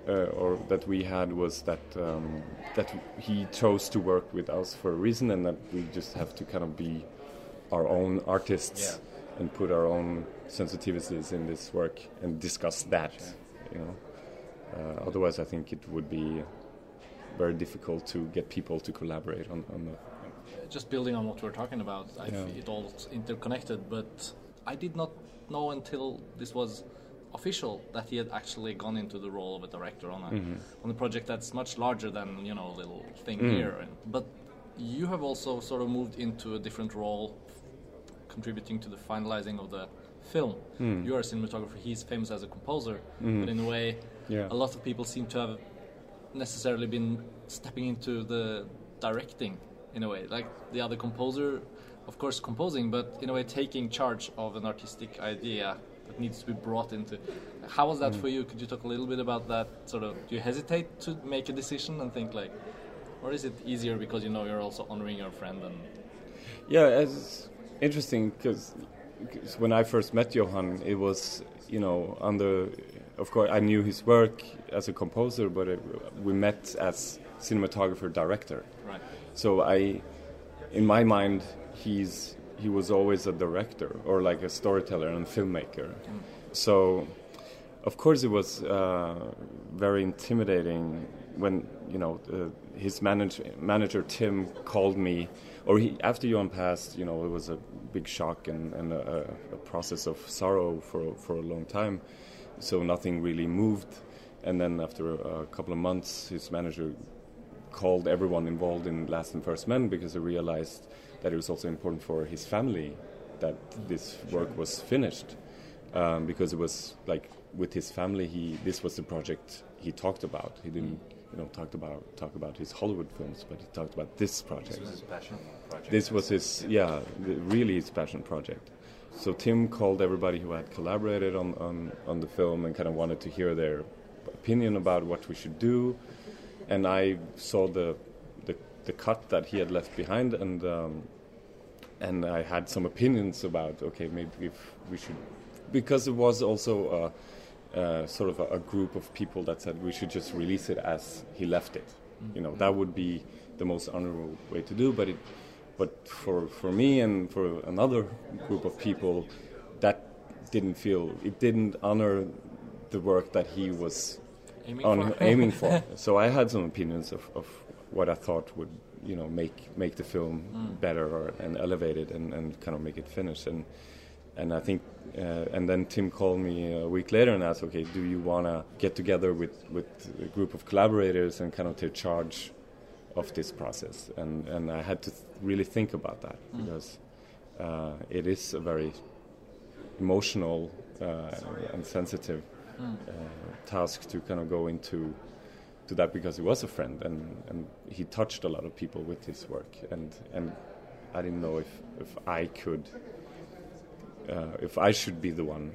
uh, or that we had was that um, that he chose to work with us for a reason, and that we just have to kind of be our own artists and put our own sensitivities in this work and discuss that. You know, uh, otherwise I think it would be very difficult to get people to collaborate on, on the. Just building on what we're talking about, I Yeah. it all interconnected. But I did not know until this was official that he had actually gone into the role of a director on a mm-hmm. on a project that's much larger than you know a little thing mm. here. And, but you have also sort of moved into a different role, contributing to the finalizing of the film. Mm. You are a cinematographer. He's famous as a composer, mm. but in a way, Yeah. a lot of people seem to have necessarily been stepping into the directing in a way like the other composer of course composing but in a way taking charge of an artistic idea that needs to be brought into how was that mm. for you could you talk a little bit about that sort of do you hesitate to make a decision and think like or is it easier because you know you're also honoring your friend and Yeah, it's interesting because when I first met Johan, it was you know under. Of course, I knew his work as a composer, but it, we met as cinematographer director. right So I, in my mind, he's he was always a director or like a storyteller and filmmaker. So, of course, it was uh, very intimidating when you know uh, his manager manager Tim called me, or he after Johan passed. You know, it was a big shock and, and a, a process of sorrow for for a long time. So nothing really moved, and then after a, a couple of months, his manager called everyone involved in Last and First Men because he realized that it was also important for his family that this work was finished um, because it was like with his family he this was the project he talked about. He didn't you know talked about talk about his Hollywood films but he talked about this project. This was his yeah the- really his passion project. So Tim called everybody who had collaborated on, on, on the film and kind of wanted to hear their opinion about what we should do. And I saw the, the the cut that he had left behind, and um, and I had some opinions about okay, maybe if we should, because it was also a, a sort of a, a group of people that said we should just release it as he left it. Mm-hmm. You know, that would be the most honorable way to do. But it, but for for me and for another group of people, that didn't feel it didn't honor the work that he was aiming on for aiming for. [laughs] So I had some opinions of, of what I thought would you know make make the film better or, and elevate it and, and kind of make it finish. And and I think uh, and then Tim called me a week later and asked okay do you want to get together with with a group of collaborators and kind of take charge of this process? And and I had to th- really think about that because uh, it is a very emotional uh, and sensitive uh, task to kind of go into to that because he was a friend and, and he touched a lot of people with his work. And and I didn't know if, if I could uh, if I should be the one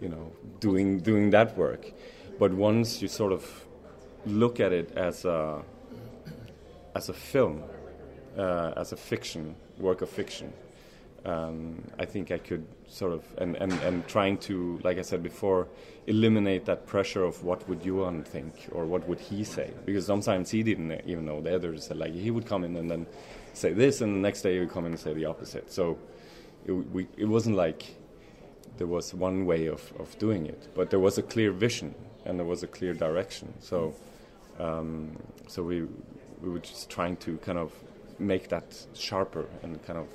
you know doing doing that work. But once you sort of look at it as a as a film uh, as a fiction work of fiction um, I think I could sort of and, and, and trying to, like I said before, eliminate that pressure of what would Johan think or what would he say because sometimes he didn't even know the others like he would come in and then say this and the next day he would come in and say the opposite. So it, we, it wasn't like there was one way of, of doing it, but there was a clear vision and there was a clear direction. So um, so we we were just trying to kind of make that sharper and kind of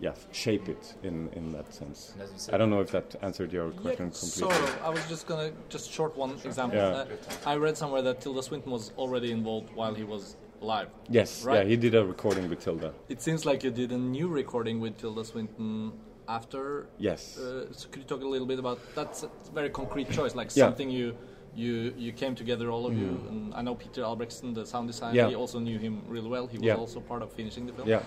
yeah shape it in in that sense. And as you said- I don't know if that answered your question Yeah, completely. sort of. I was just gonna just short one example. Yeah. Uh, I read somewhere that Tilda Swinton was already involved while he was alive. Yes, Right. yeah, he did a recording with Tilda. It seems like you did a new recording with Tilda Swinton after. Yes. Uh, so could you talk a little bit about that's a very concrete choice, like Yeah. something you you you came together all of you. And I know Peter Albrechtsen, the sound designer. Yeah. He also knew him really well. He was Yeah. also part of finishing the film. Yeah.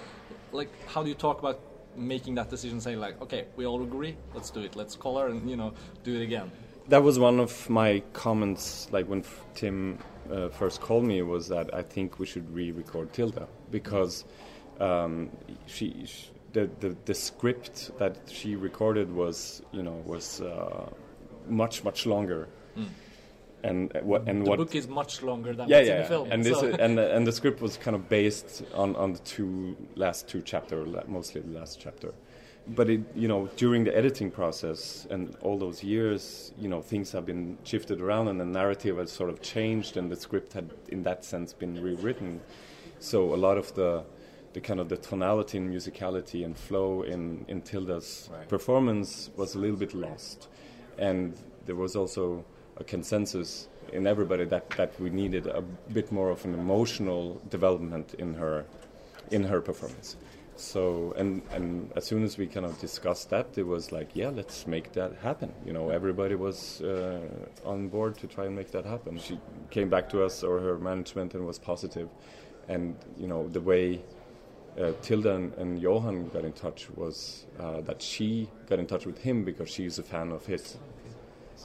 Like, how do you talk about making that decision? Saying like, okay, we all agree, let's do it. Let's call her and you know do it again. that was one of my comments like when tim uh, first called me was that i think we should re-record tilda because um, she, she the, the the script that she recorded was you know was uh, much much longer. And what and the what book is much longer than yeah, what's yeah, in the film. and this so- is, and the, and the script was kind of based on on the two last two chapter, mostly the last chapter. But it, you know, during the editing process and all those years, you know, things have been shifted around, and the narrative has sort of changed, and the script had, in that sense, been rewritten. So a lot of the the kind of the tonality and musicality and flow in in Tilda's Right. performance was a little bit lost, and there was also a consensus in everybody that, that we needed a bit more of an emotional development in her in her performance. So and and as soon as we kind of discussed that, it was like, yeah, let's make that happen. You know, everybody was uh, on board to try and make that happen. She came back to us or her management and was positive. positive, and you know the way uh, Tilda and, and Johan got in touch was uh, that she got in touch with him because she's a fan of his.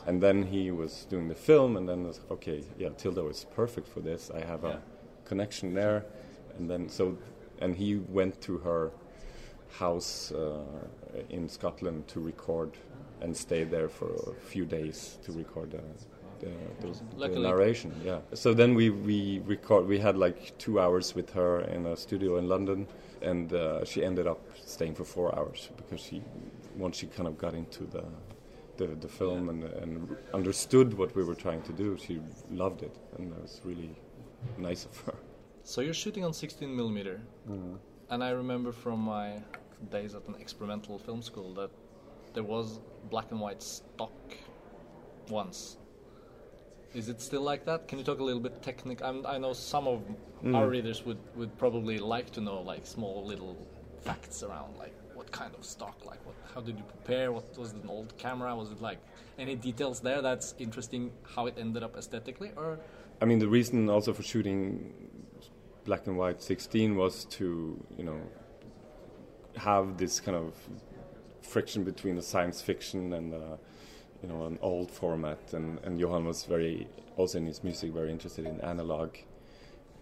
And then he was doing the film, and then was okay, yeah, Tilda was perfect for this. I have a connection there, and then so, and he went to her house uh, in Scotland to record, and stayed there for a few days to record the, the, the, the narration. Yeah. So then we we record. We had like two hours with her in a studio in London, and uh, she ended up staying for four hours because she once she kind of got into the the, the film and, and understood what we were trying to do, she loved it, and that was really nice of her. So you're shooting on 16 millimeter, Mm-hmm. and I remember from my days at an experimental film school that there was black and white stock once. Is it still like that? Can you talk a little bit technical? I'm, I know some of Mm. our readers would, would probably like to know like small little facts around like kind of stock, like what, how did you prepare? What was an old camera? Was it like any details there that's interesting? How it ended up aesthetically, or I mean, the reason also for shooting black and white 16 was to, you know, have this kind of friction between the science fiction and, uh, you know, an old format. And, and Johan was very, also in his music, very interested in analog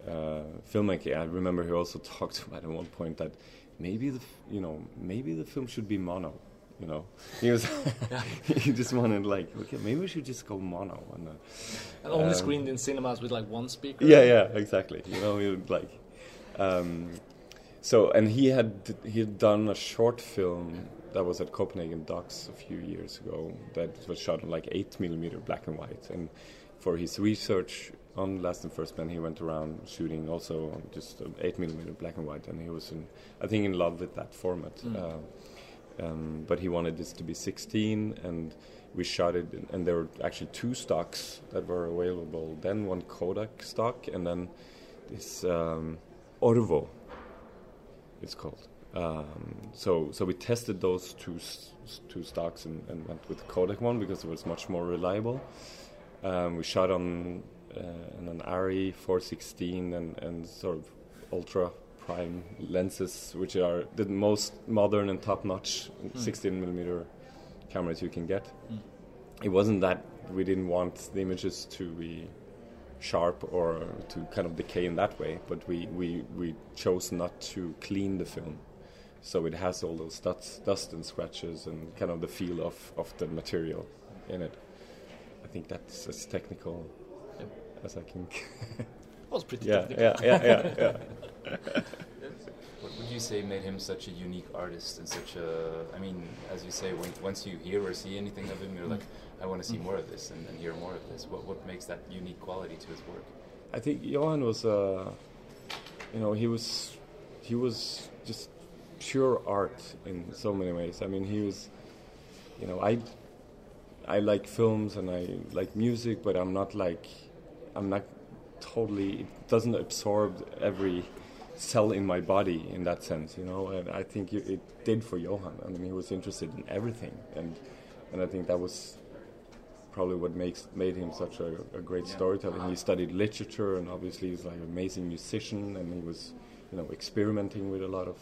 uh, filmmaking. I remember he also [laughs] talked about at one point that maybe the, you know, maybe the film should be mono. You know, he was, [laughs] [laughs] he just wanted like, okay, maybe we should just go mono. And, uh, and only Um, screened in cinemas with like one speaker? yeah, yeah, exactly. You know, he would like. Um, so, and he had he had done a short film that was at Copenhagen Docks a few years ago that was shot on like eight millimeter black and white. And for his research on Last and First Man, he went around shooting also on just eight millimeter black and white, and he was in, I think, in love with that format. Mm. Uh, um, but he wanted this to be 16 and we shot it and there were actually two stocks that were available then one kodak stock and then this um, ORWO it's called um, so so we tested those two two stocks and, and went with the kodak one because it was much more reliable um, we shot on uh, an ARRI 416 and, and sort of ultra prime lenses, which are the most modern and top notch 16 millimeter cameras you can get. Mm. It wasn't that we didn't want the images to be sharp or to kind of decay in that way, but we, we, we chose not to clean the film. So it has all those dust, dust and scratches and kind of the feel of, of the material in it. I think that's as technical Yep. as I can. [laughs] was pretty yeah, technical. yeah, yeah, yeah, yeah. [laughs] What would you say made him such a unique artist and such a? I mean, as you say, when, once you hear or see anything of him, you're like, I want to see more of this and, and hear more of this. What what makes that unique quality to his work? I think Johan was, uh, you know, he was, he was just pure art in so many ways. I mean, he was, you know, I, I like films and I like music, but I'm not like, I'm not totally. It doesn't absorb every cell in my body in that sense, you know. And I think it, it did for Johan. I mean, he was interested in everything, and and I think that was probably what makes made him such a, a great storyteller. He studied literature, and obviously he's like an amazing musician, and he was, you know, experimenting with a lot of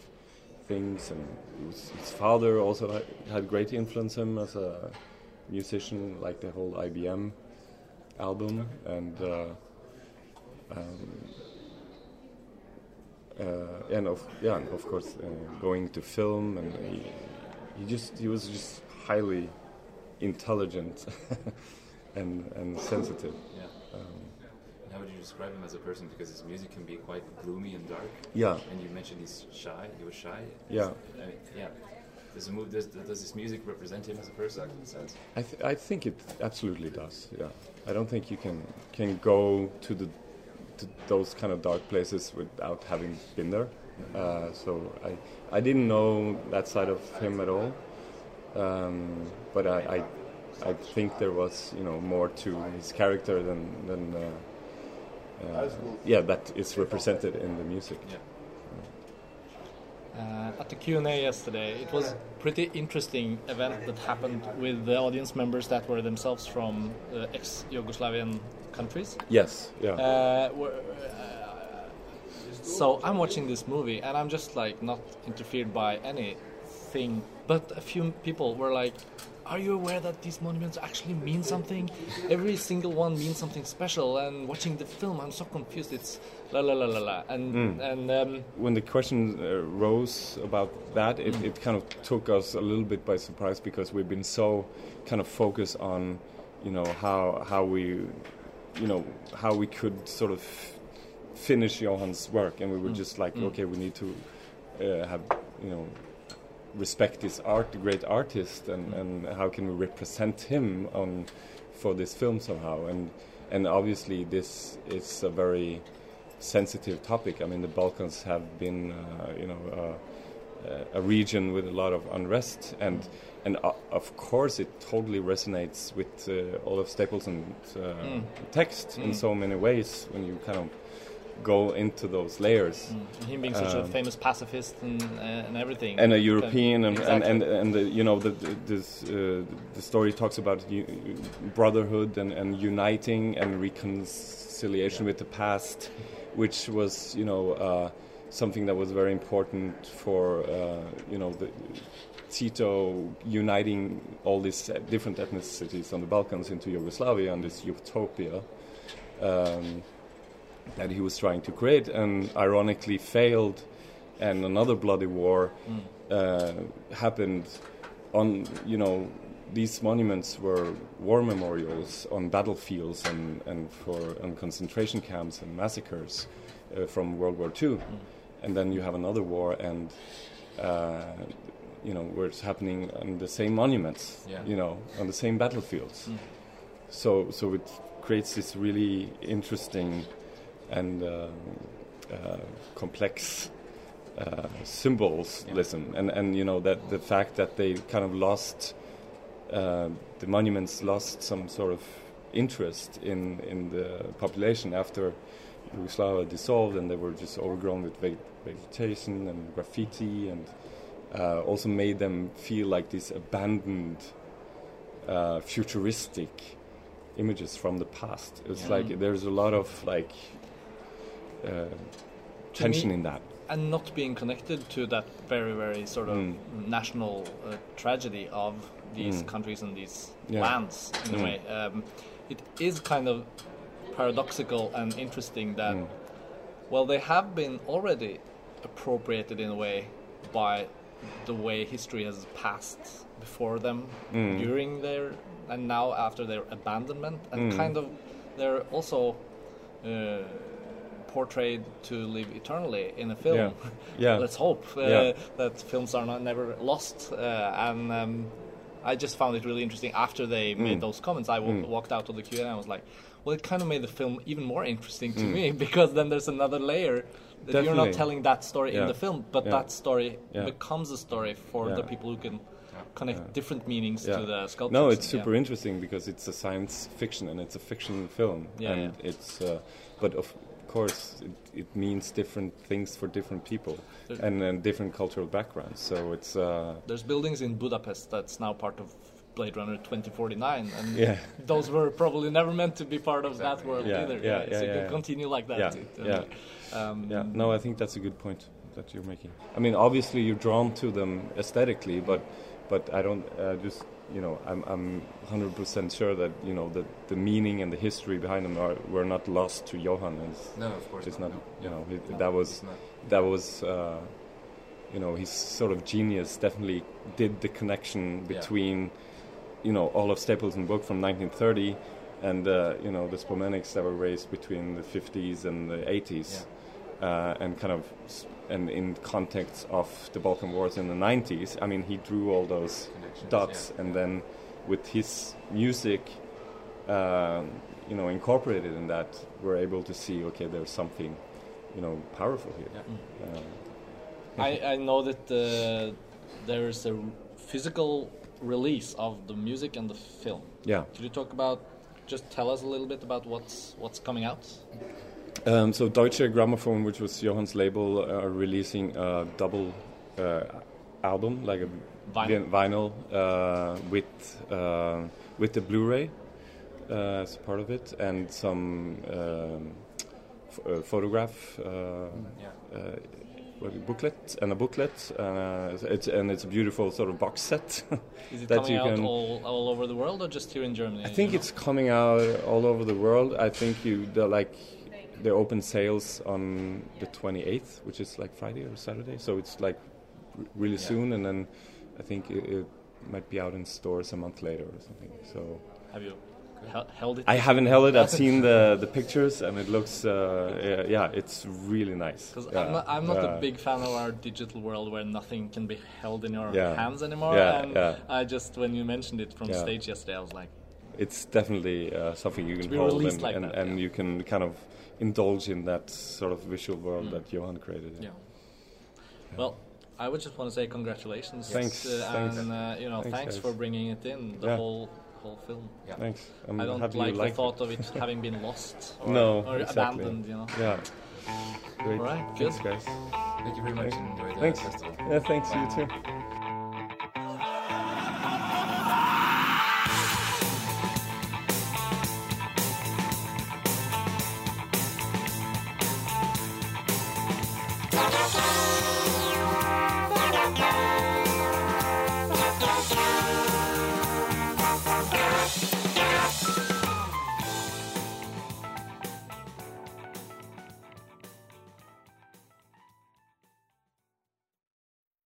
things. And was, his father also had, had great influence on him as a musician, like the whole IBM album, and uh, um, uh, and of yeah, and of course, uh, going to film, and he, he just he was just highly intelligent [laughs] and and sensitive. Yeah. Um, how would you describe him as a person? Because his music can be quite gloomy and dark. yeah, And you mentioned he's shy. He was shy. Yeah. I mean, yeah. Does, the move, does, does his music represent him as a person in a sense? I, th- I think it absolutely does. Yeah, I don't think you can can go to the to those kind of dark places without having been there. Uh, so I I didn't know that side of him at all, um, but I, I I think there was you know more to his character than than uh, uh, yeah that is represented in the music. Yeah. Uh, at the Q&A yesterday, it was pretty interesting event that happened with the audience members that were themselves from uh, ex-Yugoslavian countries. Yes. Yeah. Uh, uh, so I'm watching this movie and I'm just like not interfered by anything. But a few people were like, "Are you aware that these monuments actually mean something? Every single one means something special." And watching the film, I'm so confused. It's la la la la la. And and um, when the question uh, rose about that, it, it kind of took us a little bit by surprise because we've been so kind of focused on, you know, how how we, you know, how we could sort of finish Johann's work, and we were just like, okay, we need to uh, have, you know, respect this art, the great artist, and, and how can we represent him on for this film somehow? And and obviously this is a very sensitive topic. I mean, the Balkans have been, uh, you know, uh, a region with a lot of unrest, and and uh, of course it totally resonates with uh, Olaf Stapledon's uh, text in so many ways when you kind of go into those layers. him being such a Um, famous pacifist and, uh, and everything. and a European, and, and, Exactly. and, and the, you know, the, the, this, uh, the story talks about brotherhood and, and uniting and reconciliation with the past, which was, you know, uh, something that was very important for, uh, you know, the, Tito uniting all these different ethnicities on the Balkans into Yugoslavia and this utopia. Um, that he was trying to create, and ironically failed, and another bloody war uh, happened. On you know, these monuments were war memorials on battlefields and and for on concentration camps and massacres uh, from World War II, and then you have another war and. Uh, you know, where it's happening on the same monuments, Yeah. you know, on the same battlefields. So, so it creates this really interesting and um, uh, complex uh, symbols Yeah. listen and and you know that the fact that they kind of lost uh, the monuments lost some sort of interest in in the population after Yugoslavia dissolved and they were just overgrown with veg- vegetation and graffiti and uh, also made them feel like these abandoned uh, futuristic images from the past it's Yeah. like there's a lot of like uh, tension me- in that and not being connected to that very very sort of Mm. national uh, tragedy of these Mm. countries and these Yeah. lands in a Mm. way um, it is kind of paradoxical and interesting that Mm. well they have been already appropriated in a way by the way history has passed before them Mm. during their and now after their abandonment and Mm. kind of they're also uh, portrayed to live eternally in a film Yeah. [laughs] Yeah. let's hope uh, Yeah. that films are not never lost. Uh, and um, I just found it really interesting after they made Mm. those comments. I Mm. walked out of the queue and I was like, well, it kind of made the film even more interesting to Mm. me [laughs] because then there's another layer that you're not telling that story in the film, but Yeah. that story Yeah. becomes a story for Yeah. the people who can connect different meanings to the sculpture. No, it's Yeah. super interesting because it's a science fiction and it's a fiction film, Yeah, and it's. Uh, but of course, it, it means different things for different people There- and, and different cultural backgrounds. So it's. Uh, There's buildings in Budapest that's now part of Blade Runner 2049, and Yeah. those were probably never meant to be part of that world Yeah, either. yeah, so yeah, you yeah, can yeah. continue like that. Yeah, It, yeah. Um, yeah. No, I think that's a good point that you're making. I mean, obviously you're drawn to them aesthetically, but but I don't uh, just you know I'm I'm 100% sure that you know that the meaning and the history behind them are were not lost to Johann. No, of course it's not. not no. you know it, No, that was that was, uh, you know, his sort of genius definitely did the connection Yeah. between, you know, all of Stapledon book from 1930 and, uh, you know, the Spomeniks that were raised between the 50s and the 80s. Uh, and kind of, and in context of the Balkan Wars in the 90s, I mean, he drew all those dots, yeah. and then with his music, um, you know, incorporated in that, we're able to see, okay, there's something, you know, powerful here. Yeah. Uh, I, I know that uh, there is a physical release of the music and the film. yeah. Could you talk about, just tell us a little bit about what's what's coming out? Um, so Deutsche Grammophon, which was Johann's label, uh, releasing a double uh, album, like a Vinyl. vinyl uh, with uh, with the Blu-ray uh, as part of it, and some um, f- uh, photograph. Uh, Yeah. uh, booklet and a booklet, uh, it's and it's a beautiful sort of box set. [laughs] Is it That coming you out all, all over the world or just here in Germany? I think you know? it's coming out all over the world. I think you the like they open sales on the 28th, which is like Friday or Saturday. So it's like r- really Yeah. soon, and then I think it, it might be out in stores a month later or something. So Have you hel- held it? I haven't held it. I've seen the the pictures, and it looks uh, yeah, it's really nice. Because Yeah, I'm not, I'm not yeah. a big fan of our digital world where nothing can be held in your hands anymore. Yeah, and yeah. I just, when you mentioned it from stage yesterday, I was like, It's definitely uh, something you can hold, and, like and, that, and you can kind of indulge in that sort of visual world Mm. that Johan created. yeah. Well, I would just want to say congratulations. Thanks, uh, thanks. and uh, you know, Thanks, thanks, for bringing it in the Yeah. whole whole film. Yeah. Thanks. I'm I don't happy like the thought it. of it [laughs] having been lost or, No, or exactly. abandoned. You know. Yeah. Great. All right, Thanks, guys. Thank you very much and enjoy the Thanks. festival. Yeah, thanks. You too.